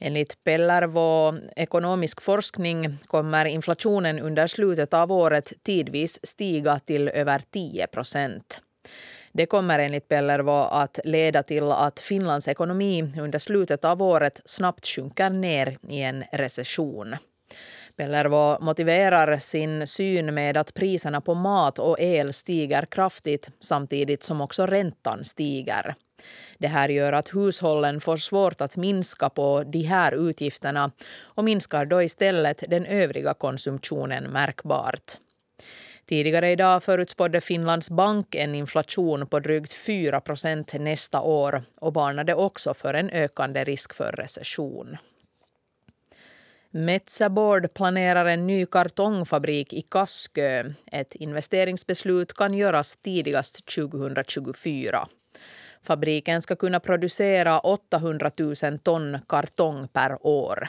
Enligt Pellervo ekonomisk forskning kommer inflationen under slutet av året tidvis stiga till över 10 procent. Det kommer enligt Pellervo att leda till att Finlands ekonomi under slutet av året snabbt sjunker ner i en recession. Pellervo motiverar sin syn med att priserna på mat och el stiger kraftigt samtidigt som också räntan stiger. Det här gör att hushållen får svårt att minska på de här utgifterna och minskar då istället den övriga konsumtionen märkbart. Tidigare idag förutspådde Finlands bank en inflation på drygt 4 procent nästa år och varnade också för en ökande risk för recession. Metsä Board planerar en ny kartongfabrik i Kaskö. Ett investeringsbeslut kan göras tidigast 2024. Fabriken ska kunna producera 800 000 ton kartong per år.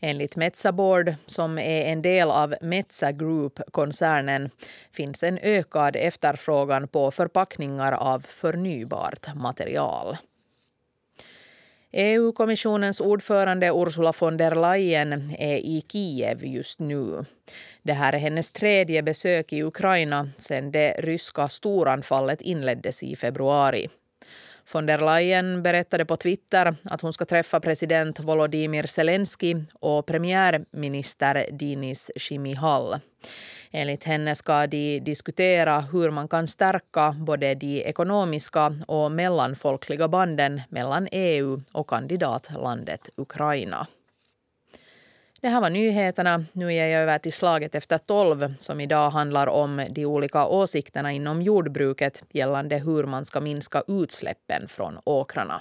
Enligt Metsä Board, som är en del av Metsä Group-koncernen, finns en ökad efterfrågan på förpackningar av förnybart material. EU-kommissionens ordförande Ursula von der Leyen är i Kiev just nu. Det här är hennes tredje besök i Ukraina sedan det ryska storanfallet inleddes i februari. Von der Leyen berättade på Twitter att hon ska träffa president Volodymyr Zelensky och premiärminister Dinis Shimihal. Enligt henne ska de diskutera hur man kan stärka både de ekonomiska och mellanfolkliga banden mellan EU och kandidatlandet Ukraina. Det här var nyheterna. Nu ger jag över till slaget efter tolv som idag handlar om de olika åsikterna inom jordbruket gällande hur man ska minska utsläppen från åkrarna.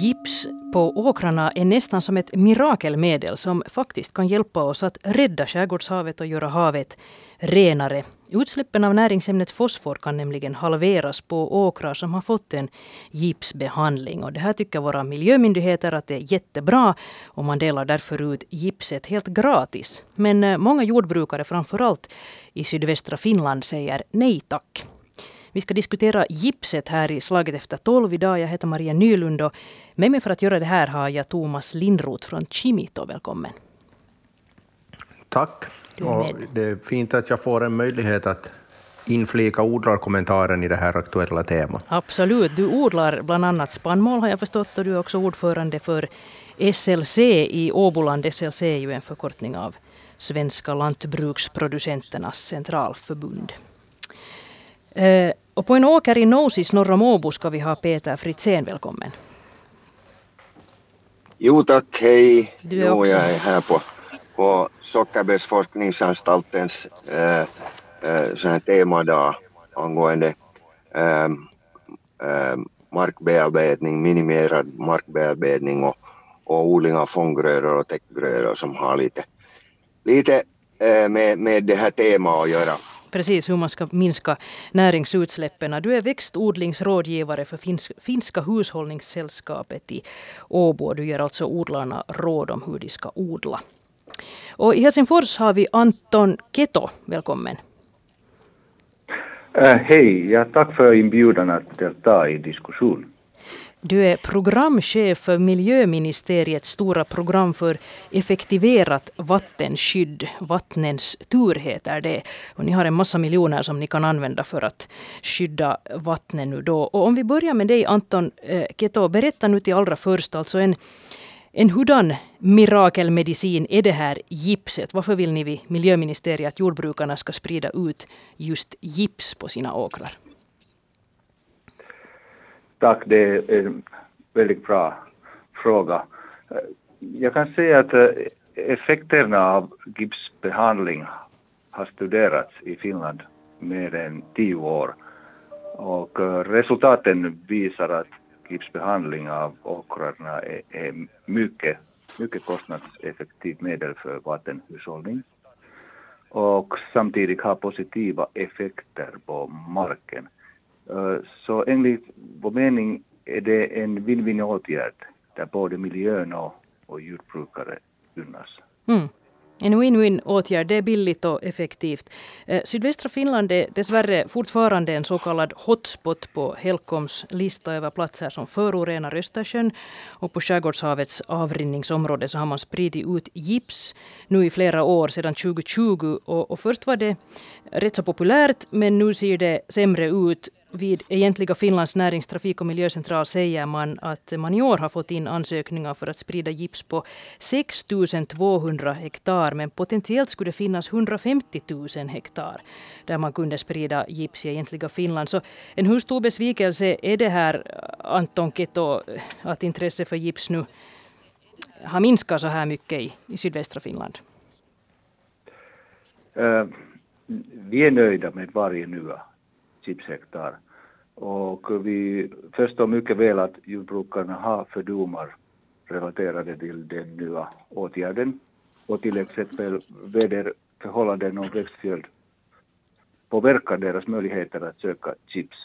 Gips på åkrarna är nästan som ett mirakelmedel som faktiskt kan hjälpa oss att rädda skärgårdshavet och göra havet renare. Utsläppen av näringsämnet fosfor kan nämligen halveras på åkrar som har fått en gipsbehandling. Och det här tycker våra miljömyndigheter att det är jättebra och man delar därför ut gipset helt gratis. Men eh, många jordbrukare, framförallt i sydvästra Finland, säger nej tack. Vi ska diskutera gipset här i Slaget efter tolv idag. Jag heter Maria Nylund och med mig för att göra det här har jag Thomas Lindroth från Chimito. Välkommen. Tack. Och det är fint att jag får en möjlighet att inflika odlarkommentaren i det här aktuella temat. Absolut. Du odlar bland annat spannmål har jag förstått och du är också ordförande för SLC i Åboland. SLC är ju en förkortning av Svenska lantbruksproducenternas centralförbund. Eh, och på en åker i Nosis norr om Åbo ska vi ha Peter Fritzén. Välkommen. Jo tack, hej. Du är jo, också... jag är här på, på Sockerbetsforskningsanstaltens äh, eh, äh, eh, temadag angående äh, äh, markbearbetning, minimerad markbearbetning och, och odling av fånggrödor och täckgrödor som har lite, lite äh, med, med det här temat att göra precis hur man ska minska näringsutsläppen. Du är växtodlingsrådgivare för Finska hushållningssällskapet i Åbo. Du ger alltså odlarna råd om hur de ska odla. Och I Helsingfors har vi Anton Keto. Välkommen. Uh, Hej, ja, tack för inbjudan att delta i diskussionen. Du är programchef för Miljöministeriets stora program för effektiverat vattenskydd. Vattnens tur heter det. Och ni har en massa miljoner som ni kan använda för att skydda vattnet nu då. Och om vi börjar med dig Anton eh, Keto, berätta nu till allra först alltså en, en hurdan mirakelmedicin är det här gipset? Varför vill ni vid Miljöministeriet att jordbrukarna ska sprida ut just gips på sina åkrar? Tack, det är en väldigt bra fråga. Jag kan säga att eh, effekterna av gipsbehandling har studerats i Finland mer än tio år och eh, resultaten visar att gipsbehandling av åkrarna är, är mycket, mycket kostnadseffektivt medel för vattenhushållning och samtidigt har positiva effekter på marken. Eh, så enligt vår mening är det en win-win åtgärd där både miljön och, och jordbrukare gynnas. Mm. En win-win åtgärd, det är billigt och effektivt. Eh, sydvästra Finland är dessvärre fortfarande en så kallad hotspot på Helcoms lista över platser som förorenar Östersjön. Och på Skärgårdshavets avrinningsområde så har man spridit ut gips nu i flera år, sedan 2020. Och, och först var det rätt så populärt, men nu ser det sämre ut vid egentliga Finlands näringstrafik och miljöcentral säger man att man i år har fått in ansökningar för att sprida gips på 6 200 hektar men potentiellt skulle det finnas 150 000 hektar där man kunde sprida gips i egentliga Finland. Så en hur stor besvikelse är det här Anton Keto att intresset för gips nu har minskat så här mycket i, i sydvästra Finland? Uh, vi är nöjda med varje nya chipshektar. Och vi förstår mycket väl att jordbrukarna har fördomar relaterade till den nya åtgärden och till exempel väderförhållanden och växtföljd påverkar deras möjligheter att söka chips.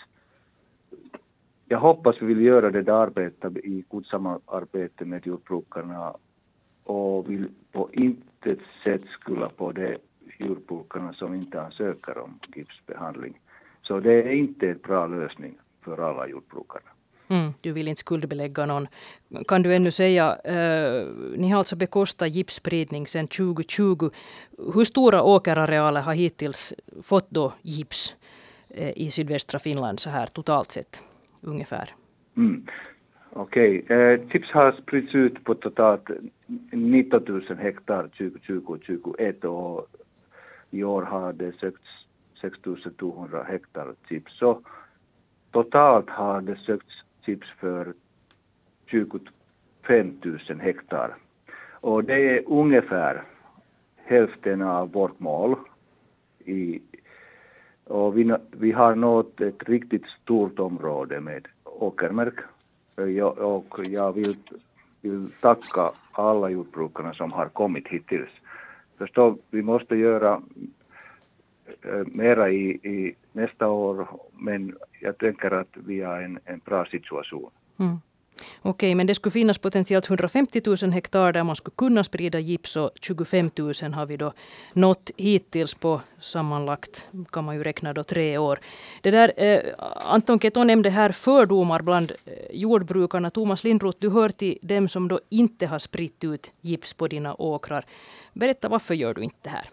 Jag hoppas vi vill göra det där arbetet i god samarbete med jordbrukarna och vill på intet sätt skulla på de jordbrukarna som inte ansöker om gipsbehandling. Så det är inte en bra lösning för alla jordbrukarna. Mm, du vill inte skuldbelägga någon. Kan du ännu säga, eh, ni har alltså bekostat gipsspridning sedan 2020. Hur stora åkerarealer har hittills fått då gips eh, i sydvästra Finland så här totalt sett ungefär? Mm. Okej, okay. eh, chips har spridits ut på totalt 19 000 hektar 2020 och 2021 och i år har det sökts 6200 hektar chips. Så totalt har det sökts chips för 25 000 hektar. Och det är ungefär hälften av vårt mål. I, och vi, vi har nått ett riktigt stort område med åkermark. Jag, och jag vill, vill tacka alla jordbrukarna som har kommit hittills. Förstå, vi måste göra mera i, i nästa år, men jag tänker att vi har en, en bra situation. Mm. Okej, okay, men det skulle finnas potentiellt 150 000 hektar där man skulle kunna sprida gips och 25 000 har vi då nått hittills på sammanlagt kan man ju räkna då tre år. Det där, eh, Anton Keto nämnde här fördomar bland eh, jordbrukarna. Thomas Lindroth, du hör till dem som då inte har spritt ut gips på dina åkrar. Berätta varför gör du inte det här?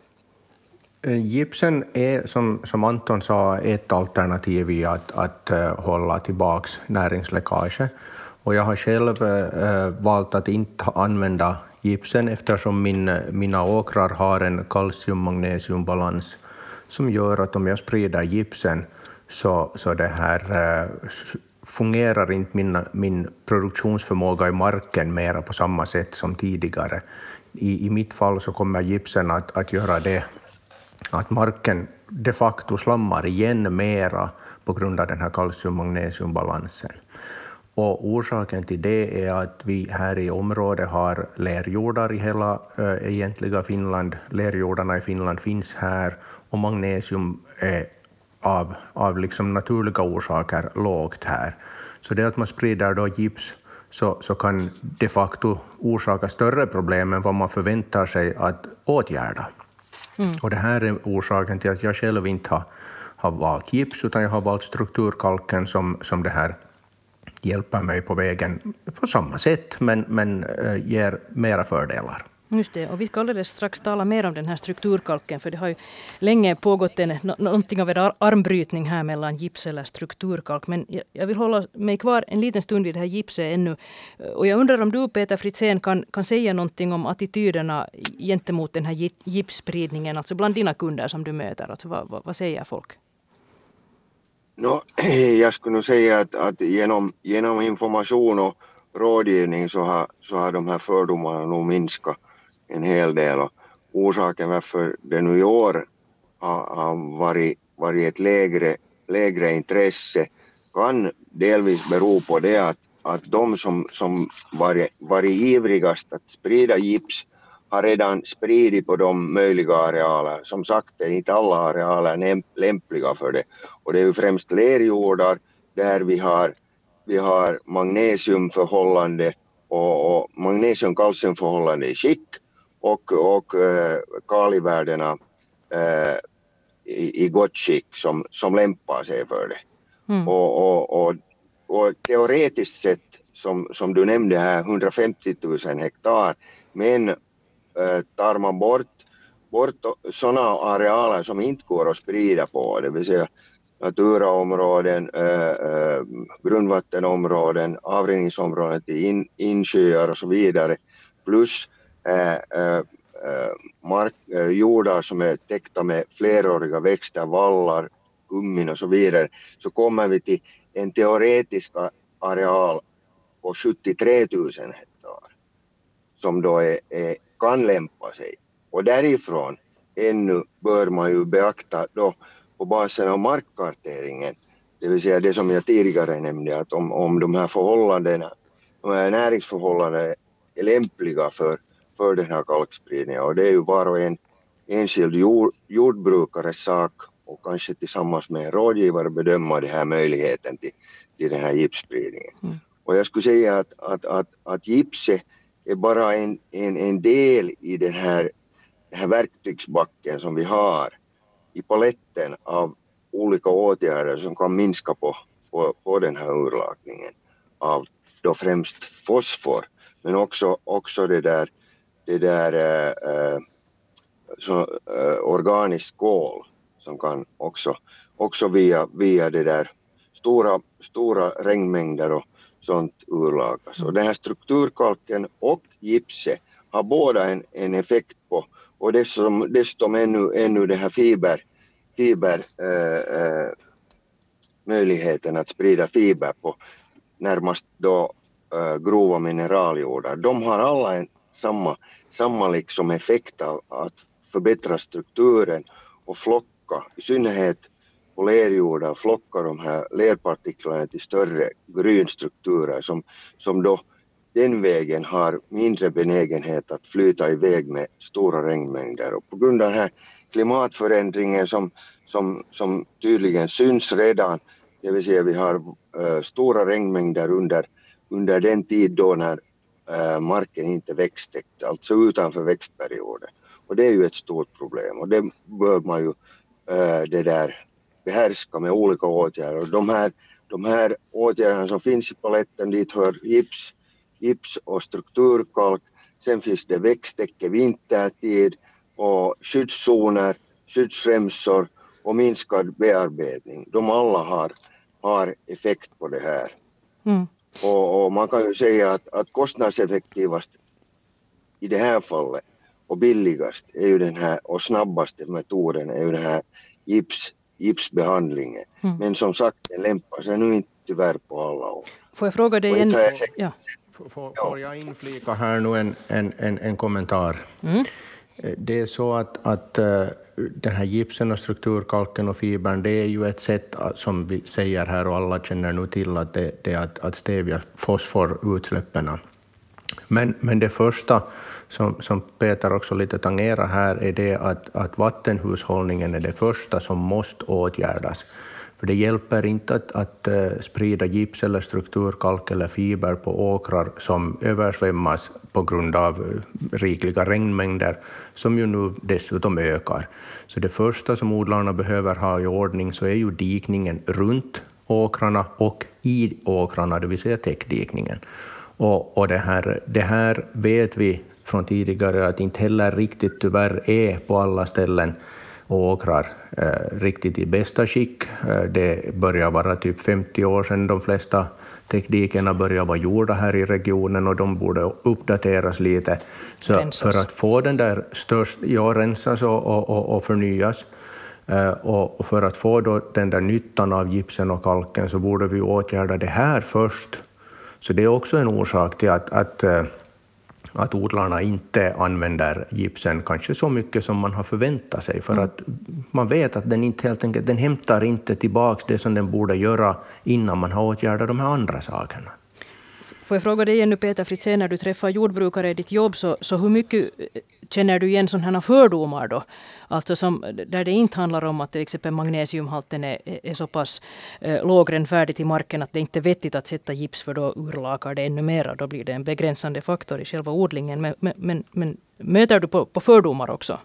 Eh, gipsen är, som, som Anton sa, ett alternativ i att, att uh, hålla tillbaka näringsläckage. Och jag har själv uh, valt att inte använda gipsen eftersom min, mina åkrar har en kalcium-magnesiumbalans som gör att om jag sprider gipsen så, så det här, uh, fungerar inte min, min produktionsförmåga i marken mera på samma sätt som tidigare. I, i mitt fall så kommer gipsen att, att göra det att marken de facto slammar igen mera på grund av den här kalcium-magnesiumbalansen. Och orsaken till det är att vi här i området har lerjordar i hela äh, egentliga Finland. Lerjordarna i Finland finns här och magnesium är av, av liksom naturliga orsaker lågt här. Så det att man sprider då gips så, så kan de facto orsaka större problem än vad man förväntar sig att åtgärda. Mm. Och det här är orsaken till att jag själv inte har, har valt gips, utan jag har valt strukturkalken som, som det här hjälper mig på vägen på samma sätt, men, men äh, ger mera fördelar. Just det, och vi ska alldeles strax tala mer om den här strukturkalken, för det har ju länge pågått en, någonting av en armbrytning här mellan gips eller strukturkalk. Men jag vill hålla mig kvar en liten stund vid det här gipset ännu. Och jag undrar om du, Peter Fritzén, kan, kan säga någonting om attityderna gentemot den här gipsspridningen, alltså bland dina kunder som du möter. Alltså vad, vad, vad säger folk? No, jag skulle nog säga att, att genom, genom information och rådgivning så har, så har de här fördomarna nog minskat en hel del. Och orsaken varför det nu i år har, har varit, varit ett lägre, lägre intresse kan delvis bero på det att, att de som, som varit, varit ivrigast att sprida gips har redan spridit på de möjliga arealer. Som sagt är inte alla arealer lämpliga för det. Och det är ju främst lerjordar där vi har, vi har magnesiumförhållande och, och magnesium-kalciumförhållande i skick och, och eh, kalivärdena eh, i, i gott skick som, som lämpar sig för det. Mm. Och, och, och, och, teoretiskt sett, som, som du nämnde här, 150 000 hektar, men eh, tar man bort, bort sådana arealer som inte går att sprida på, det vill säga naturaområden, äh, äh, grundvattenområden, avrinningsområden till in, insjöar och så vidare, plus Eh, eh, eh, mark, jordar som är täckta med fleråriga växter, vallar, kummin och så vidare, så kommer vi till en teoretisk areal på 73 000 hektar som då är, är, kan lämpa sig. Och därifrån ännu bör man ju beakta då på basen av markkarteringen, det vill säga det som jag tidigare nämnde, att om, om de här förhållandena, de här näringsförhållandena är lämpliga för, för den här kalkspridningen och det är ju var och en enskild jord, jordbrukares sak och kanske tillsammans med en rådgivare bedöma den här möjligheten till, till den här gipsspridningen. Mm. Och jag skulle säga att, att, att, att gipset är bara en, en, en del i den här, den här verktygsbacken som vi har i paletten av olika åtgärder som kan minska på, på, på den här urlakningen av då främst fosfor men också, också det där, det där äh, så, eh, äh, organiskt kol som kan också, också via, via det där stora, stora regnmängder och sånt urlakas. Och den här strukturkalken och gipset har båda en, en effekt på och dessutom, dessutom ännu, ännu det här fiber, fiber äh, äh, möjligheten att sprida fiber på närmast då äh, grova mineraljordar. De har alla en samma, samma liksom effekt av att förbättra strukturen och flocka, i synnerhet på lerjordar, flocka de här lerpartiklarna till större grynstrukturer som, som då den vägen har mindre benägenhet att flyta iväg med stora regnmängder. Och på grund av den här klimatförändringen som, som, som tydligen syns redan, det vill säga vi har äh, stora regnmängder under, under den tid då när Eh, marken inte växttäckt, alltså utanför växtperioden. Och det är ju ett stort problem och det bör man ju eh, det där behärska med olika åtgärder. De här, de här åtgärderna som finns i paletten, dit hör gips, gips och strukturkalk. Sen finns det växttäcke vintertid och skyddszoner, skyddsremsor och minskad bearbetning. De alla har, har effekt på det här. Mm. Och, och, man kan ju säga att, att kostnadseffektivast i det här fallet och billigast är ju den här och snabbaste metoden är ju den här gips, gipsbehandlingen. Mm. Men som sagt, den lämpar sig nu inte tyvärr på alla år. Får jag fråga dig igen? Ja. Får, jag inflika här nu en, en, en, en kommentar? Mm. Eh, det är så att, att eh, den här gipsen och strukturkalken och fibern, det är ju ett sätt eh, som vi säger här och alla känner nu till att det, det är att, att stävja fosforutsläppen. Men, men det första som, som Peter också lite tangerar här är det att, att vattenhushållningen är det första som måste åtgärdas. För det hjälper inte att, att eh, sprida gips eller strukturkalk eller fiber på åkrar som översvämmas på grund av eh, rikliga regnmängder, som ju nu dessutom ökar. Så det första som odlarna behöver ha i ordning så är ju dikningen runt åkrarna och i åkrarna, det vill säga täckdikningen. Och, och det, här, det här vet vi från tidigare att inte heller riktigt tyvärr är på alla ställen och åkrar eh, riktigt i bästa skick. Eh, det börjar vara typ 50 år sedan de flesta teknikerna börjar vara gjorda här i regionen och de borde uppdateras lite. Så för att få den där störst, ja, rensas och, och, och, och förnyas, eh, och för att få då den där nyttan av gipsen och kalken så borde vi åtgärda det här först. Så det är också en orsak till att, att eh, att odlarna inte använder gipsen kanske så mycket som man har förväntat sig, för mm. att man vet att den inte helt enkelt, den hämtar inte tillbaka det som den borde göra innan man har åtgärdat de här andra sakerna. Får jag fråga dig igen nu Peter Fritzén, när du träffar jordbrukare i ditt jobb, så, så hur mycket eh, känner du igen sådana här fördomar då? Alltså som, där det inte handlar om att till exempel magnesiumhalten är, är så pass eh, lågrenfärdigt i marken att det inte är vettigt att sätta gips för då urlakar det ännu mera. Då blir det en begränsande faktor i själva odlingen. Men, men, men, men möter du på, på fördomar också?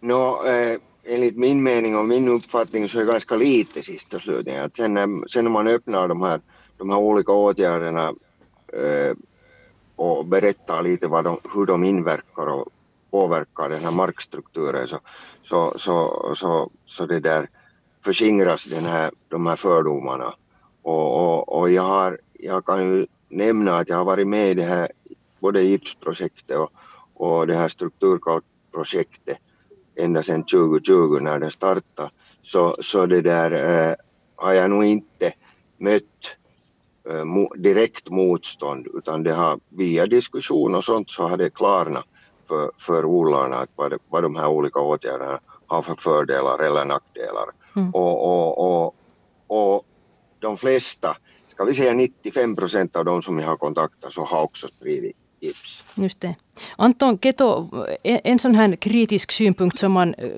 No, eh, enligt min mening och min uppfattning så är det ganska lite sist och slutligen. Att sen, sen när man öppnar de här, de här olika åtgärderna eh, och berättar lite vad de, hur de inverkar och påverkar den här markstrukturen så, så, så, så, så det där förskingras den här, de här fördomarna. Och, och, och jag, har, jag kan ju nämna att jag har varit med i det här både gipsprojektet och, och det här strukturkartprojektet ända sedan 2020 när det startade. Så, så det där eh, uh, har jag nog inte mött direkt motstånd utan det har via diskussion och sånt så har det klarnat för, för odlarna att vad, vad de här olika åtgärderna har för fördelar eller nackdelar. Mm. Och, och, och, och de flesta, ska vi säga 95 procent av de som jag har kontaktat så har också spridit gips. Just det. Anton Keto, en sån här kritisk synpunkt som man eh,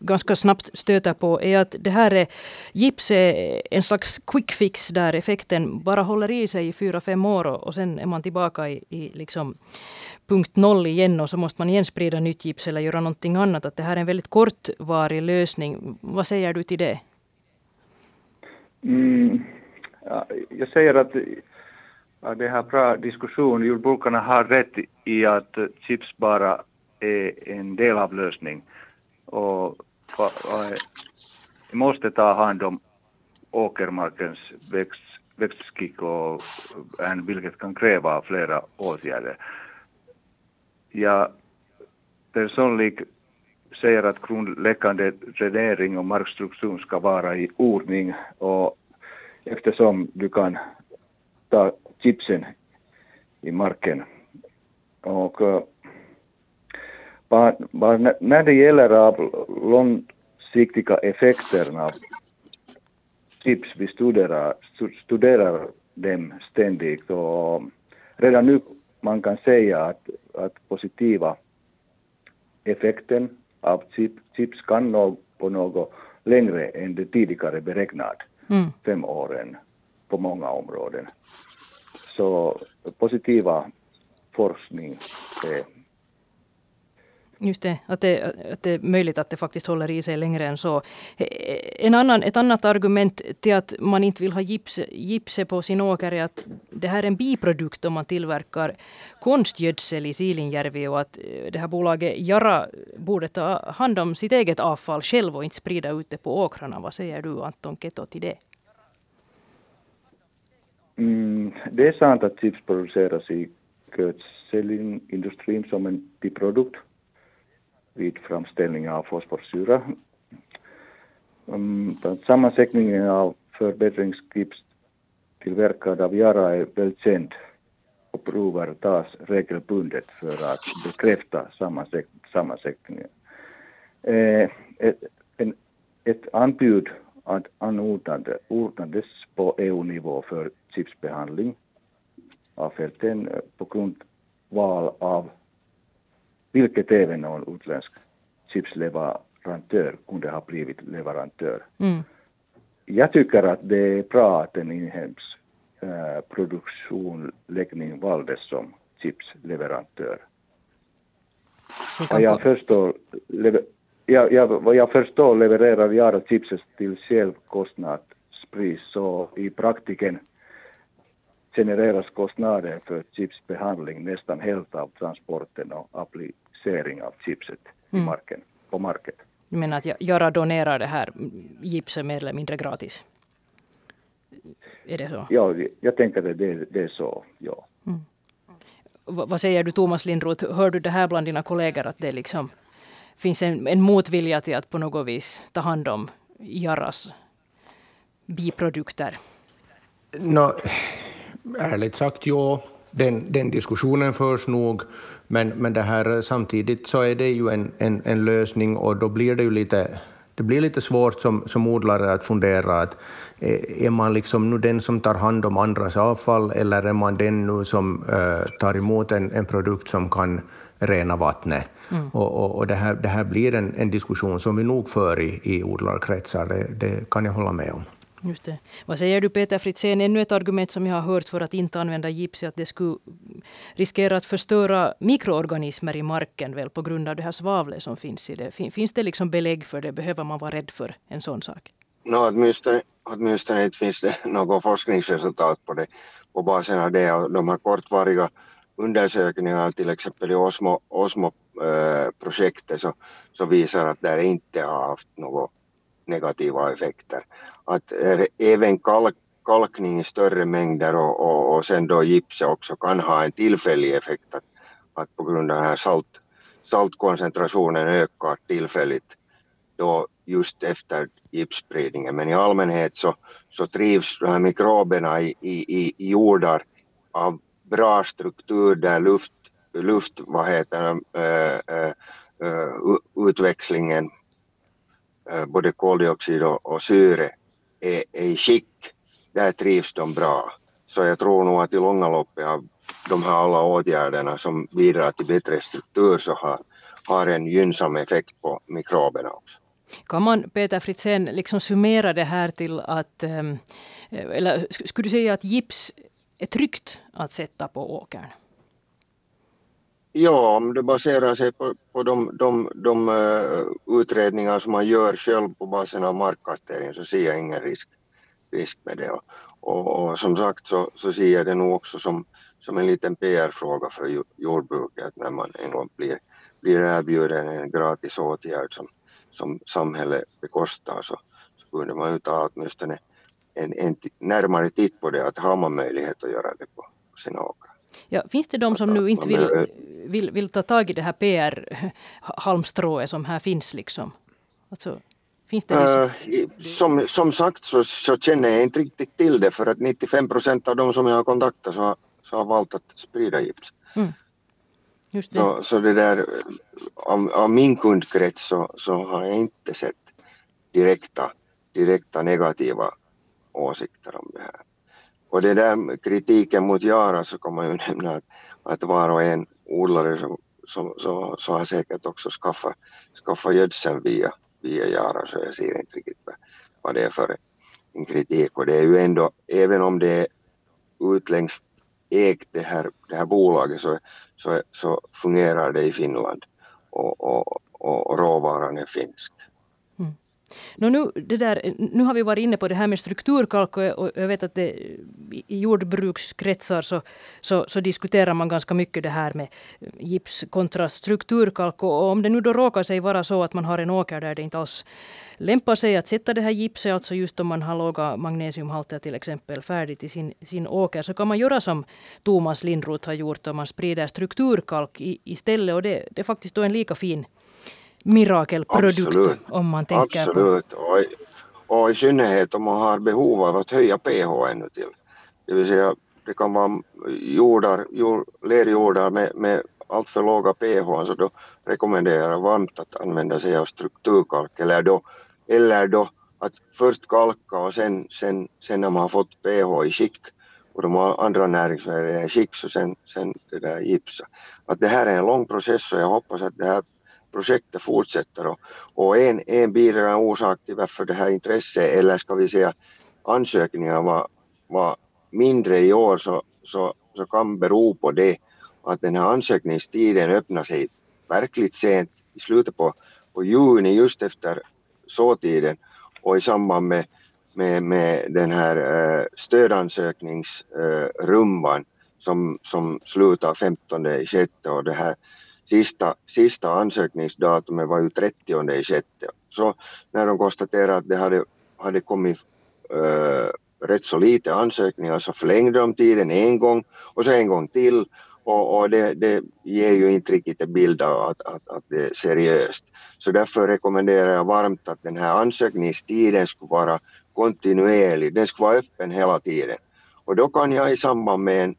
ganska snabbt stöter på är att det här är, gips är en slags quick fix där effekten bara håller i sig i fyra, fem år och sen är man tillbaka i, i liksom punkt noll igen och så måste man igen sprida nytt gips eller göra någonting annat. Att det här är en väldigt kortvarig lösning. Vad säger du till det? Mm, ja, jag säger att det här bra diskussion. Jordbrukarna har rätt i att chips bara är en del av lösningen. Och, vi måste ta hand om åkermarkens växt, växtskick och vilket kan kräva flera åtgärder. Jag personligen säger att grundläggande dränering och markstruktur ska vara i ordning och eftersom du kan ta chipsen i marken. Och bara, bara när det gäller av långsiktiga effekterna av chips, vi studerar, studerar dem ständigt och redan nu man kan säga att, att positiva effekten av chip, chips kan nå på något längre än det tidigare beräknat, mm. fem åren på många områden. Så positiva forskning är Just det att, det, att det är möjligt att det faktiskt håller i sig längre än så. En annan, ett annat argument till att man inte vill ha gips, gipse på sin åker är att det här är en biprodukt om man tillverkar konstgödsel i Silinjärvi och att eh, det här bolaget Jara borde ta hand om sitt eget avfall själv och inte sprida ut det på åkrarna. Vad säger du Anton Keto till det? Mm, det är sant att chips produceras i gödselindustrin som en biprodukt vid framställning av fosforsyra. Mm, sammansättningen av förbättringschips tillverkad av Yara är väl känd och prover tas regelbundet för att bekräfta sammansättningen. Eh, ett, en, ett anbud anordnades på EU-nivå för chipsbehandling av fälten eh, på grundval av vilket även någon utländsk chipsleverantör kunde ha blivit leverantör. Mm. Jag tycker att det är bra att en inhemsk äh, produktionsläggning valdes som chipsleverantör. Jag förstår, jag, jag, vad jag förstår levererar Yara chipset till självkostnadspris så i praktiken genereras kostnaden för chipsbehandling nästan helt av transporten och applicering av chipset mm. i marken, på marken. Du menar att Yara donerar det här gipset mer eller mindre gratis? Är det så? Ja, jag tänker att det, det är så, ja. Mm. Vad säger du Thomas Lindroth, hör du det här bland dina kollegor att det liksom finns en, en motvilja till att på något vis ta hand om Jaras biprodukter? No, ärligt sagt, ja. Den, den diskussionen förs nog. Men, men det här, samtidigt så är det ju en, en, en lösning och då blir det ju lite det blir lite svårt som, som odlare att fundera att är man liksom nu den som tar hand om andras avfall eller är man den nu som äh, tar emot en, en produkt som kan rena vattnet? Mm. Och, och, och det, här, det här blir en, en diskussion som vi nog för i, i odlarkretsar, det, det kan jag hålla med om. Just det. Vad säger du Peter Fritzén, ännu ett argument som jag har hört för att inte använda gips är att det skulle riskera att förstöra mikroorganismer i marken väl på grund av det här svavlet som finns i det. Finns det liksom belägg för det? Behöver man vara rädd för en sån sak? No, åtminstone, åtminstone inte finns det något forskningsresultat på det på basen av det och de här kortvariga undersökningarna till exempel i Osmo, Osmo äh, projektet så, så visar att det inte har haft några negativa effekter. Att även kalk, kalkning i större mängder och, och, och sen då gipset också kan ha en tillfällig effekt att, att på grund av den här salt, saltkoncentrationen ökar tillfälligt då just efter gipsspridningen. Men i allmänhet så, så trivs de här mikroberna i, i, i jordar av bra struktur där luft, luft vad heter äh, äh, utväxlingen, äh, både koldioxid och, och syre, är, är i skick. Där trivs de bra. Så jag tror nog att i långa loppet av de här alla åtgärderna som bidrar till bättre struktur så har, har en gynnsam effekt på mikroberna också. Kan man, Peter Fritzén, liksom summera det här till att... Ehm, eh, eller skulle du säga att gips är tryggt att sätta på åkern? Ja, om det baserar sig på, på de, de, de uh, utredningar som man gör själv på basen av markkartering så ser jag ingen risk, risk med det. Och, och, och som sagt så, så ser jag det nog också som, som en liten PR-fråga för jordbruket när man en gång blir, blir erbjuden en gratis åtgärd som, som samhället bekostar så, så kunde man ju ta åtminstone en, en närmare titt på det, att har man möjlighet att göra det på sina åkrar. Ja, finns det de som nu inte vill, vill, vill ta tag i det här PR-halmstrået som här finns? Liksom? Alltså, finns det liksom? som, som sagt så, så, känner jag inte riktigt till det för att 95 procent av de som jag har kontaktat så, så har valt att sprida gips. Mm. Just det. Så, så det där, av, av min kundkrets så, så har jag inte sett direkta, direkta negativa åsikter om det här. Och det där kritiken mot Jara så kan man ju nämna att, att var och en odlare så, så, så, så har säkert också skaffat, skaffat gödseln via, via Jara så jag ser inte riktigt vad, vad det är för en kritik och det är ju ändå, även om det är utländskt ägt det här, det här bolaget så, så, så fungerar det i Finland och, och, och råvaran är finsk. Nu, det där, nu har vi varit inne på det här med strukturkalk och jag vet att det, i jordbrukskretsar så, så, så, diskuterar man ganska mycket det här med gips kontra strukturkalk. Och om det nu då råkar sig vara så att man har en åker där det inte alls lämpar sig att sätta det här gipset, alltså just om man har låga magnesiumhalter till exempel färdigt i sin, sin åker, så kan man göra som Thomas Lindroth har gjort och man sprider strukturkalk i, istället. Och det, det är faktiskt då en lika fin mirakelprodukt Absolut. om man tänker Absolut. på... Och, och i synnerhet om man har behov av att höja pH ännu till. Det vill säga det kan vara jordar, jord, lerjordar med, med alltför låga pH så då rekommenderar jag varmt att använda sig av strukturkalk eller då, eller då att först kalka och sen, sen, sen när man har fått pH i skick och de andra näringsvärdena i skick så sen, sen det där gipsa. Att det här är en lång process och jag hoppas att det här projektet fortsätter och, och en, en bidragande orsak till varför det här intresset eller ska vi säga ansökningar var, var mindre i år så, så, så kan bero på det att den här ansökningstiden öppnar sig verkligt sent i slutet på, på juni just efter såtiden. Och i samband med, med, med den här eh, stödansökningsrumban eh, som, som slutar 15 i och det här sista, sista ansökningsdatumet var ju 30 i sjätte. Så när de konstaterade att det hade, hade kommit äh, rätt så lite ansökningar så förlängde de tiden en gång och så en gång till och, och det, det, ger ju inte riktigt en bild av att, att, att det är seriöst. Så därför rekommenderar jag varmt att den här ansökningstiden skulle vara kontinuerlig, den skulle vara öppen hela tiden. Och då kan jag i samband med en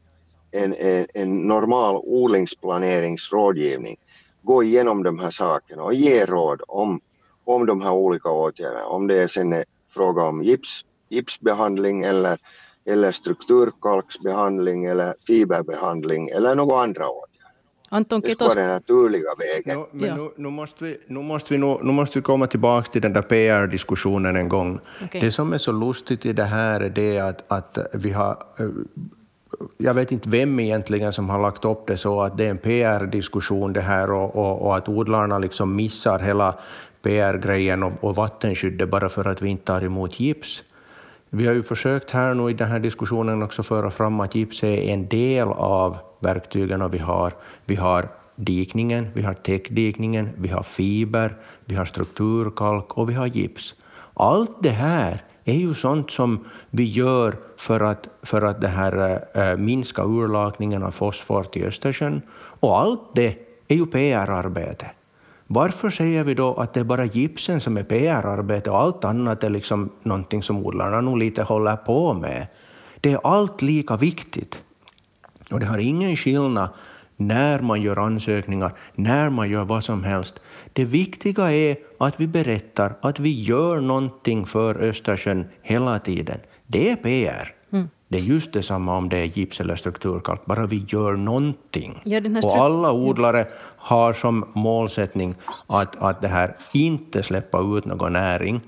en, en, en normal odlingsplaneringsrådgivning gå igenom de här sakerna och ge råd om, om de här olika åtgärderna. Om det är sen är fråga om gips, gipsbehandling eller, eller strukturkalksbehandling eller fiberbehandling eller några andra åtgärder. Anton det ska vara den naturliga vägen. No, men ja. nu, nu, måste vi, nu, måste vi, nu, nu måste vi komma tillbaka till den där PR-diskussionen en gång. Okay. Det som är så lustigt i det här är det att, att vi har eh, jag vet inte vem egentligen som har lagt upp det så att det är en PR-diskussion det här och, och, och, att odlarna liksom missar hela PR-grejen och, och vattenskyddet bara för att vi inte tar emot gips. Vi har ju försökt här nu i den här diskussionen också föra fram att gips är en del av verktygen vi har. Vi har dikningen, vi har täckdikningen, vi har fiber, vi har strukturkalk och vi har gips. Allt det här är ju sånt som vi gör för att, för att det här, äh, minska urlakningen av fosfor till Östersjön. Och allt det är ju PR-arbete. Varför säger vi då att det är bara gipsen som är PR-arbete och allt annat är liksom någonting som odlarna nog lite håller på med? Det är allt lika viktigt. Och det har ingen skillnad när man gör ansökningar, när man gör vad som helst. Det viktiga är att vi berättar att vi gör någonting för Östersjön hela tiden. Det är PR. Mm. Det är just detsamma om det är gips eller strukturkalk, bara vi gör någonting. Ja, och alla odlare har som målsättning att, att det här inte släppa ut någon näring.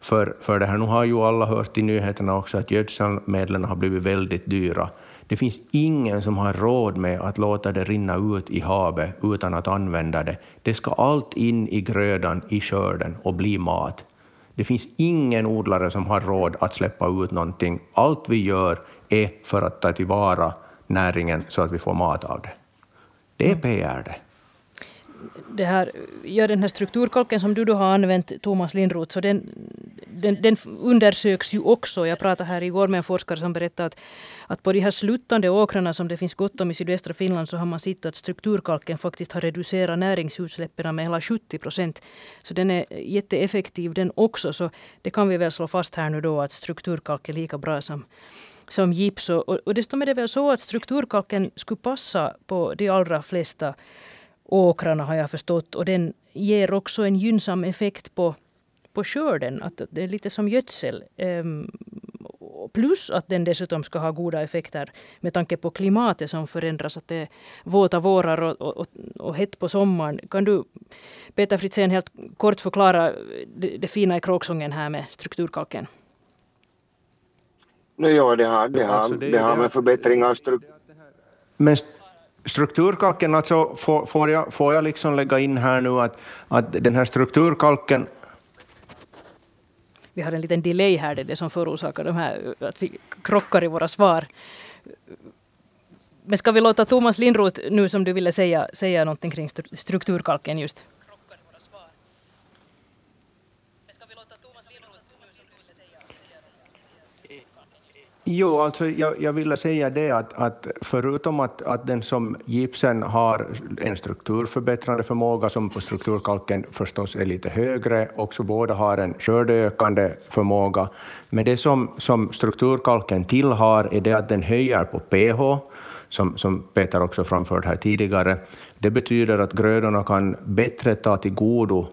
För, för det här, nu har ju alla hört i nyheterna också att gödselmedlen har blivit väldigt dyra. Det finns ingen som har råd med att låta det rinna ut i havet utan att använda det. Det ska allt in i grödan, i skörden och bli mat. Det finns ingen odlare som har råd att släppa ut någonting. Allt vi gör är för att ta tillvara näringen så att vi får mat av det. Det är PR det det här, gör den här strukturkalken som du då har använt, Thomas Lindroth, så den, den, den, undersöks ju också. Jag pratade här igår med en forskare som berättade att, att på de här sluttande åkrarna som det finns gott om i sydvästra Finland så har man sett att strukturkalken faktiskt har reducerat näringsutsläppen med hela 70 procent. Så den är jätteeffektiv den också. Så det kan vi väl slå fast här nu då att strukturkalk är lika bra som som gips. Och, och dessutom är det väl så att strukturkalken skulle passa på de allra flesta åkrarna har jag förstått. Och den ger också en gynnsam effekt på, på skörden. Att det är lite som gödsel. Um, plus att den dessutom ska ha goda effekter med tanke på klimatet som förändras. Att det är våta vårar och, och, och hett på sommaren. Kan du, Peter Fritzén, helt kort förklara det, det fina i kråksången här med strukturkalken? No, ja, det har, det har, alltså det, det har med förbättring av struktur... Men strukturkalken, alltså får, får, jag, får jag liksom lägga in här nu att, att den här strukturkalken vi har en liten delay här, det är det som förorsakar de här, att vi krockar i våra svar. Men ska vi låta Thomas Lindroth nu som du ville säga, säga någonting kring strukturkalken just? Jo, alltså jag, jag ville säga det att, att förutom att, att den som gipsen har en strukturförbättrande förmåga som på strukturkalken förstås är lite högre, också båda har en skördeökande förmåga. Men det som, som strukturkalken tillhör är det att den höjer på pH, som, som Peter också framfört här tidigare. Det betyder att grödorna kan bättre ta till godo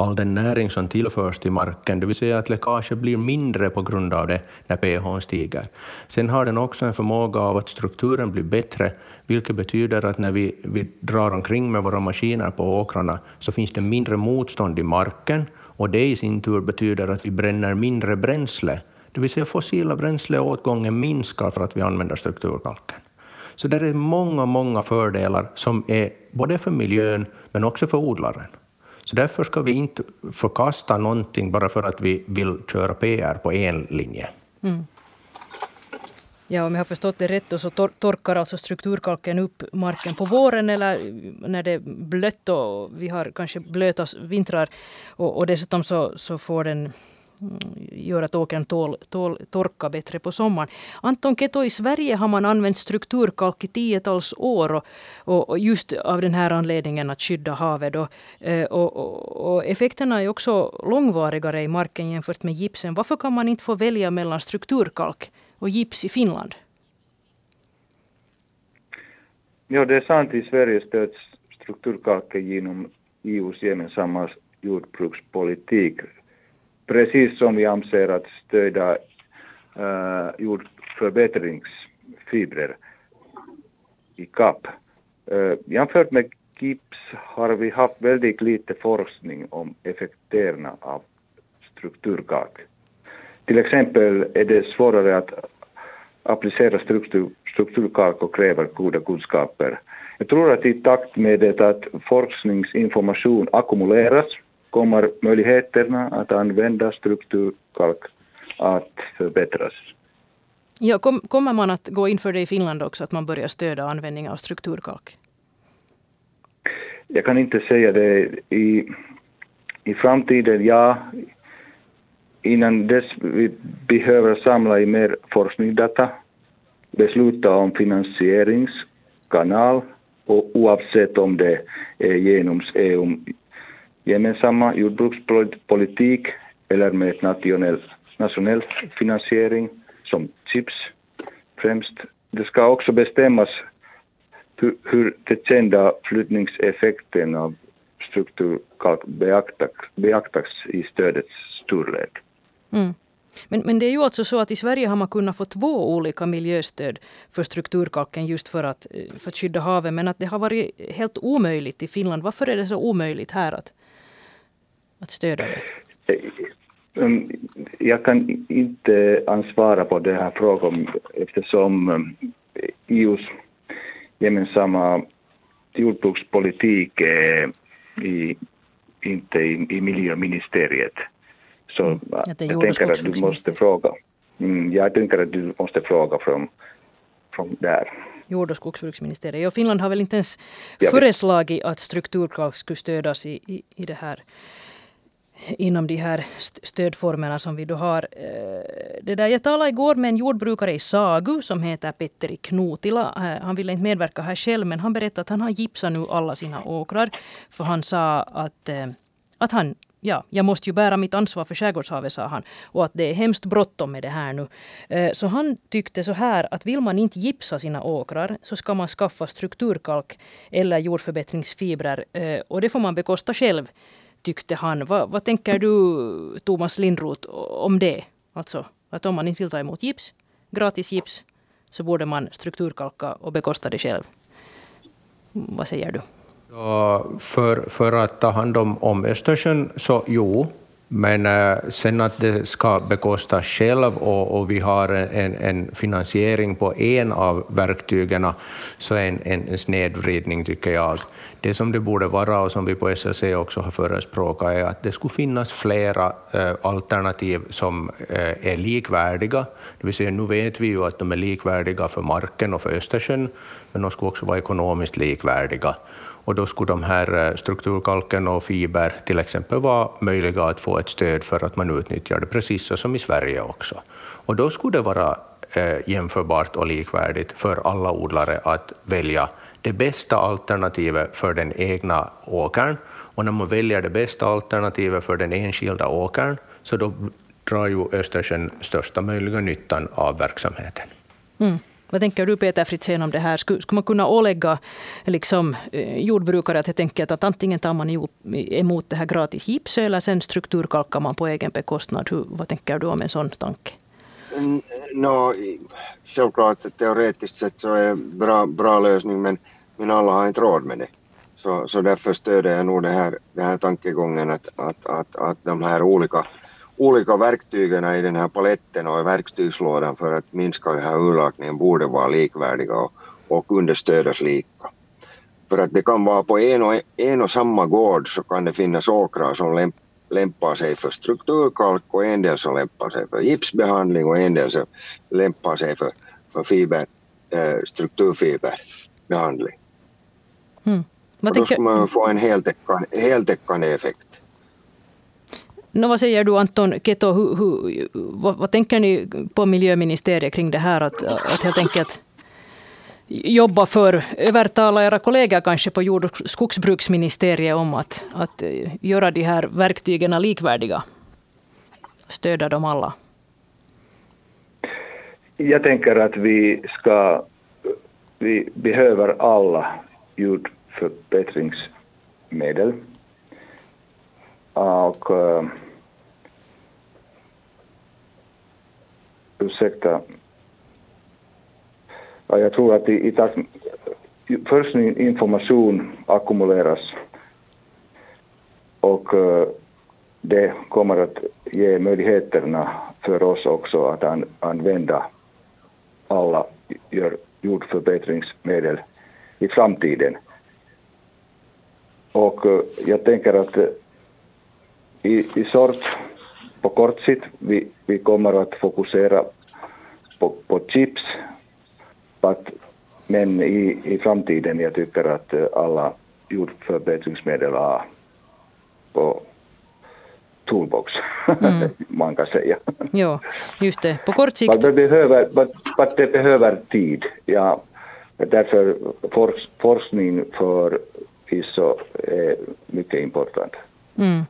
all den näring som tillförs till marken, det vill säga att läckaget blir mindre på grund av det när pH stiger. Sen har den också en förmåga av att strukturen blir bättre, vilket betyder att när vi, vi drar omkring med våra maskiner på åkrarna så finns det mindre motstånd i marken och det i sin tur betyder att vi bränner mindre bränsle, det vill säga fossila bränsleåtgången minskar för att vi använder strukturkalken. Så det är många, många fördelar som är både för miljön men också för odlaren. Så därför ska vi inte förkasta någonting bara för att vi vill köra PR på en linje. Mm. Ja, om jag har förstått det rätt då, så tor torkar alltså strukturkalken upp marken på våren eller eh, när det är blött och vi har kanske blöta vintrar. Och, och dessutom så, så får den gör att åkern tål, tål torka bättre på sommaren. Anton Keto, i Sverige har man använt strukturkalk i tiotals år och, och just av den här anledningen att skydda havet. Och, eh, och, och, och, effekterna är också långvarigare i marken jämfört med gipsen. Varför kan man inte få välja mellan strukturkalk och gips i Finland? Ja, det är sant. I Sverige stöds strukturkalken genom EUs gemensamma jordbrukspolitik. Precis som vi anser att stödja uh, jordförbättringsfibrer i CAP. Uh, eh, jämfört med GIPS har vi haft väldigt lite forskning om effekterna av strukturkak. Till exempel är det svårare att applicera struktur, strukturkak och kräver goda kunskaper. Jag tror att i takt med att forskningsinformation ackumuleras kommer möjligheterna att använda strukturkalk att förbättras. Ja, kom, kommer man att gå in för det i Finland också, att man börjar stödja användning av strukturkalk? Jag kan inte säga det. I, i framtiden, ja. Innan dess vi behöver samla i mer forskningsdata, besluta om finansieringskanal och oavsett om det är genom EU gemensamma jordbrukspolitik eller med nationell, nationell finansiering som CHIPS främst. Det ska också bestämmas hur, hur det kända flyttningseffekten av strukturkalk beaktas, beaktas i stödets storlek. Mm. Men, men det är ju alltså så att i Sverige har man kunnat få två olika miljöstöd för strukturkalken just för att, eh, för att skydda havet. Men att det har varit helt omöjligt i Finland. Varför är det så omöjligt här att, att stödja det? Eh, um, jag kan inte ansvara på den här frågan eftersom um, EUs gemensamma jordbrukspolitik är i, inte i, i miljöministeriet. Så jag tänker att du måste fråga. Mm, jag tänker att du måste fråga från, från där. Jord och skogsbruksministeriet. Och Finland har väl inte ens föreslagit att strukturkalk skulle stödas i, i, i det här inom de här stödformerna som vi då har. Eh, det där, jag talade igår med en jordbrukare i Sagu som heter Petteri Knutila. Eh, han ville inte medverka här själv men han berättade att han har gipsat nu alla sina åkrar. För han sa att, eh, att han ja, jag måste ju bära mitt ansvar för skärgårdshavet, sa han. Och att det är hemskt bråttom med det här nu. Eh, så han tyckte så här att vill man inte gipsa sina åkrar så ska man skaffa strukturkalk eller jordförbättringsfibrer. Eh, och det får man bekosta själv tyckte han. Vad, vad tänker du, Thomas Lindroth, om det? Alltså, att om man inte vill ta emot gips, gratis gips, så borde man strukturkalka och bekosta det själv. Vad säger du? Ja, för, för att ta hand om, om Östersjön, så jo, men äh, sen att det ska bekostas själv och, och vi har en, en, finansiering på en av verktygen, så är en, en snedvridning tycker jag. Det som det borde vara och som vi på SLC också har förespråkat är att det skulle finnas flera äh, alternativ som äh, är likvärdiga. Det vill säga, nu vet vi ju att de är likvärdiga för marken och för Östersjön, men de skulle också vara ekonomiskt likvärdiga. Och då skulle de här eh, strukturkalken och fiber till exempel vara möjliga att få ett stöd för att man utnyttjar det precis så som i Sverige också. Och då skulle det vara eh, jämförbart och likvärdigt för alla odlare att välja det bästa alternativet för den egna åkern. Och när man väljer det bästa alternativet för den enskilda åkern, så då drar ju Östersjön största möjliga nyttan av verksamheten. Mm. Vad tänker du Peter Fritzén om det här? Skulle, skulle man kunna ålägga eh, liksom, eh, jordbrukare att helt enkelt att antingen tar man emot det här gratis gips eller sen strukturkalkar man på egen bekostnad? Hur, vad tänker du om en sån tanke? Mm, no, självklart teoretiskt sett så är det en bra, bra lösning men, men alla har inte råd med det. Så, så därför stöder jag nog den här, den här tankegången att, att, att, att de här olika, olika verktygen i den här paletten och i verktygslådan för att minska den här urlakningen borde vara likvärdiga och, och understödas lika. För att det kan vara på en och, en och samma gård så kan det finnas åkrar som lämp, lämpar sig för strukturkalk och en del som lämpar sig för gipsbehandling och en del som lämpar sig för, för fiber, eh, strukturfiberbehandling. Mm. och då ska man få en heltäckande, heltäckande effekt. No, vad säger du Anton Keto, hur, hur, vad, vad, tänker ni på miljöministeriet kring det här att, att helt enkelt jobba för, övertala era kollegor kanske på jord och skogsbruksministeriet om att, att eh, göra de här verktygen likvärdiga? Stödja dem alla? Jag tänker att vi ska, vi behöver alla jordförbättringsmedel och uh, ursäkta, ja, jag tror att i, i takt först information ackumuleras och uh, det kommer att ge möjligheterna för oss också att an, använda alla jordförbättringsmedel i framtiden. Och eh, jag tänker att eh, i, i sort på kort sikt vi, vi kommer att fokusera på, på chips att, men i, i framtiden jag tycker att alla jordförbättringsmedel har på toolbox, mm. man kan säga. Jo, just det. På kort sikt... Det behöver, but, det behöver tid. Ja, därför forsk, forskning för ISO är mycket important. Mm.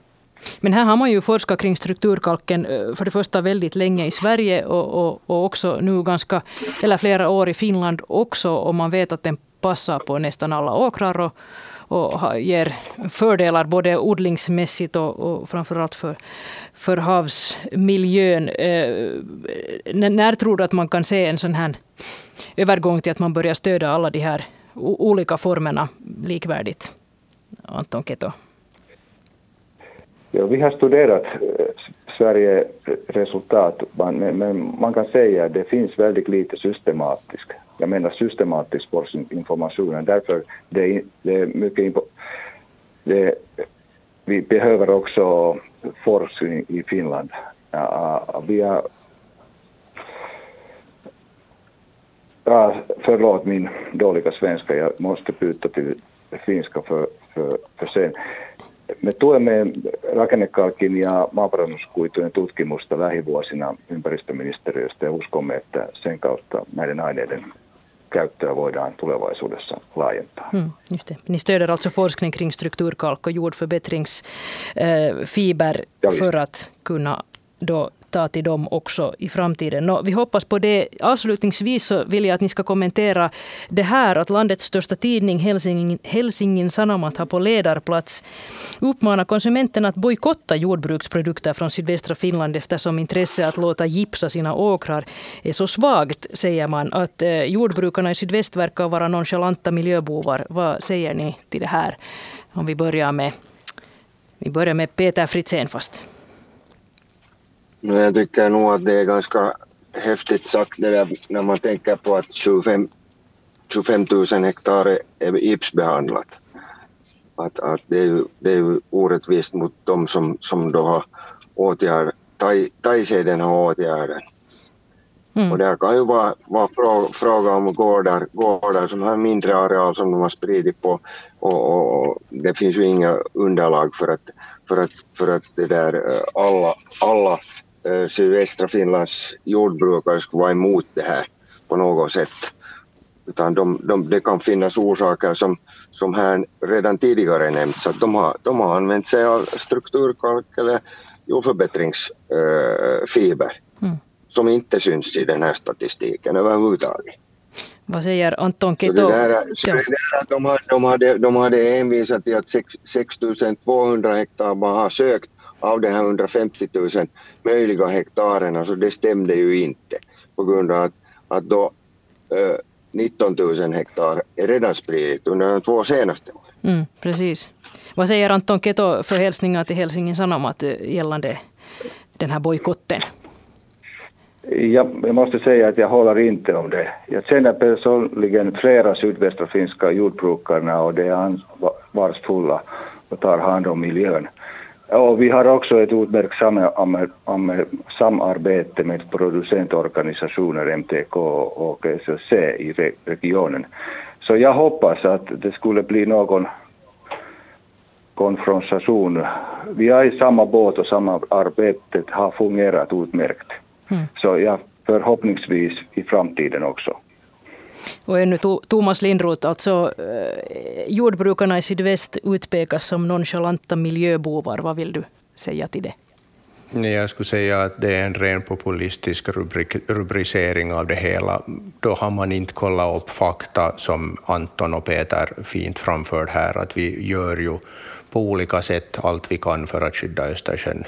Men här har man ju forskat kring strukturkalken eh, för det första väldigt länge i Sverige och, och, och också nu ganska, eller flera år i Finland också. Och man vet att den passar på nästan alla åkrar och, och ger fördelar både odlingsmässigt och, och framförallt för, för havsmiljön. Eh, när tror du att man kan se en sån här övergång till att man börjar stödja alla de här olika formerna likvärdigt? Anton Keto. Ja, vi har studerat eh, Sverige resultat, men man kan säga att det finns väldigt lite systematisk... jag menar systematisk forskningsinformation. Därför det, det är mycket det, vi behöver också forskning i Finland. Ja, ah, vi har, ja, förlåt min dåliga svenska, jag måste byta till finska för, för, för sen. Me tuemme rakennekalkin ja maaparannuskuitujen tutkimusta lähivuosina ympäristöministeriöstä ja uskomme, että sen kautta näiden aineiden käyttöä voidaan tulevaisuudessa laajentaa. Mm, just det. Ni stöder alltså forskning kring strukturkalk och jordförbättringsfiber eh, för att kunna då ta till dem också i framtiden. Nå, vi hoppas på det. Avslutningsvis så vill jag att ni ska kommentera det här att landets största tidning Helsingin, Helsingin Sanomat har på ledarplats uppmanat konsumenterna att bojkotta jordbruksprodukter från sydvästra Finland eftersom intresset att låta gipsa sina åkrar är så svagt, säger man. Att eh, jordbrukarna i sydväst verkar vara nonchalanta miljöbovar. Vad säger ni till det här? Om vi börjar med, vi börjar med Peter Fritzén fast. Men jag tycker nog att det är ganska häftigt sagt det där när man tänker på att 25, 25 000 hektar är gipsbehandlat. Att, att det, är ju, det är ju orättvist mot de som, som då har åtgärd, tagit sig den här åtgärden. Mm. Och det kan ju vara, vara fråga, fråga om gårdar, gårdar som har mindre areal som de har spridit på och, och, och, det finns ju inga underlag för att, för att, för att det där, eh, alla, alla sydvästra Finlands jordbrukare skulle vara emot det här på något sätt. Utan de, de, det kan finnas orsaker som, som här redan tidigare nämnts, att de har, de har använt sig av strukturkalk eller jordförbättringsfiber eh, mm. som inte syns i den här statistiken överhuvudtaget. Vad säger Anton Keto? Så det där, så det där att de, hade, de, hade, de hade hänvisat till att 6 200 hektar bara har sökt av de här 150 000 möjliga hektarerna så det stämde ju inte på grund av att, att då eh, 19 000 hektar är redan spridit under de två senaste åren. Mm, precis. Vad säger Anton Keto för hälsningar till Helsingin Sanomat eh, gällande den här bojkotten? Jag måste säga att jag håller inte om det. Jag känner personligen flera sydvästra finska jordbrukarna och de är ansvarsfulla och tar hand om miljön. Och vi har också ett utmärkt samarbete med producentorganisationer MTK och SSC i regionen. Så jag hoppas att det skulle bli någon konfrontation. Vi är i samma båt och samarbetet har fungerat utmärkt. Mm. Så ja, förhoppningsvis i framtiden också. Och ännu Thomas Lindroth, alltså eh, jordbrukarna i sydväst utpekas som nonchalanta miljöbovar. Vad vill du säga till det? Jag skulle säga att det är en ren populistisk rubrik, rubricering av det hela. Då har man inte kollat upp fakta som Anton och Peter fint framförde här, att vi gör ju på olika sätt allt vi kan för att skydda Östersjön.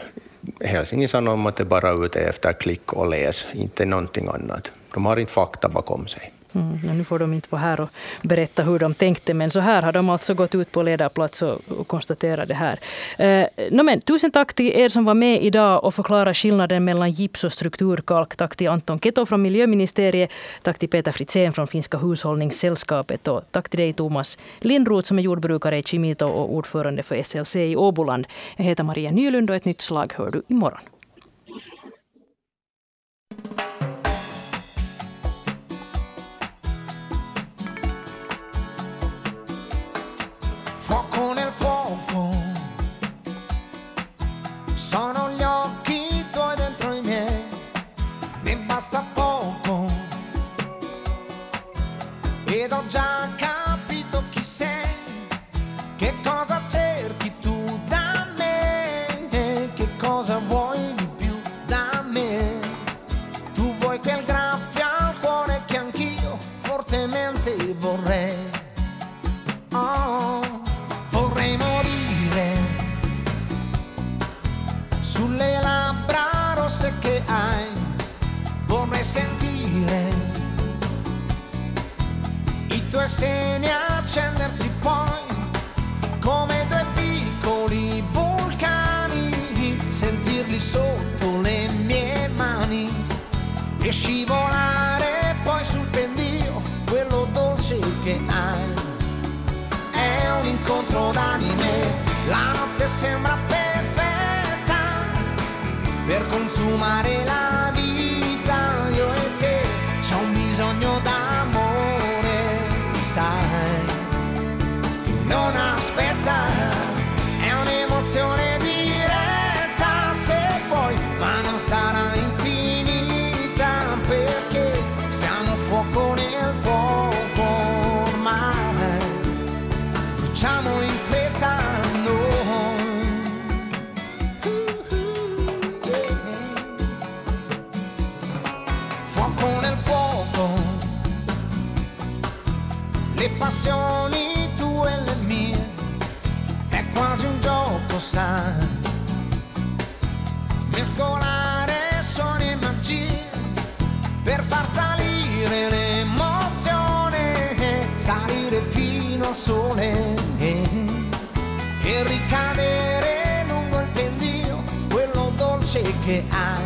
Helsingin sa att det bara är ute efter klick och läs, inte någonting annat. De har inte fakta bakom sig. Mm, nu får de inte vara här och berätta hur de tänkte, men så här har de alltså gått ut på ledarplats och, och konstaterat det här. Eh, no, men, tusen tack till er som var med idag och förklarade skillnaden mellan gips och strukturkalk. Tack till Anton Keto från Miljöministeriet, tack till Peter Fritzén från Finska hushållningssällskapet och tack till dig Thomas Lindroth som är jordbrukare i Kimito och ordförande för SLC i Åboland. Jag heter Maria Nylund och ett nytt slag hör du imorgon. bofeta. Sole e ricadere lungo il pendio, quello dolce che hai.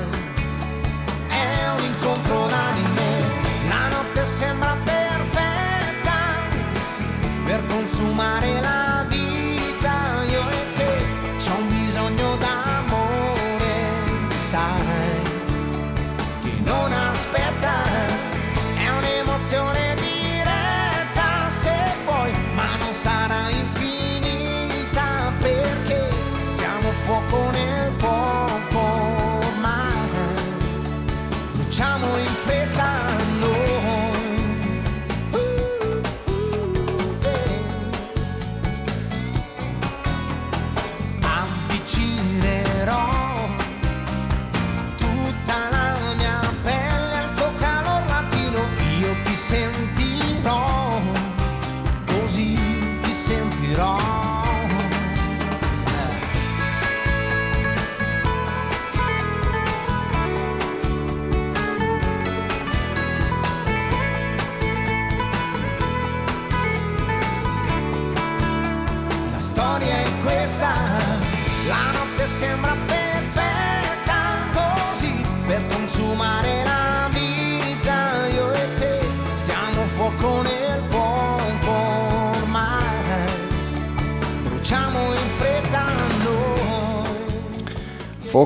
È un incontro d'anime, la notte sembra perfetta per consumare la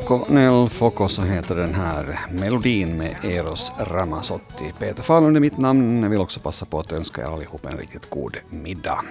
Foco nel Foco så heter den här melodin med Eros Ramazzotti. Peter Falun är mitt namn. Jag vill också passa på att önska er allihop en riktigt god middag.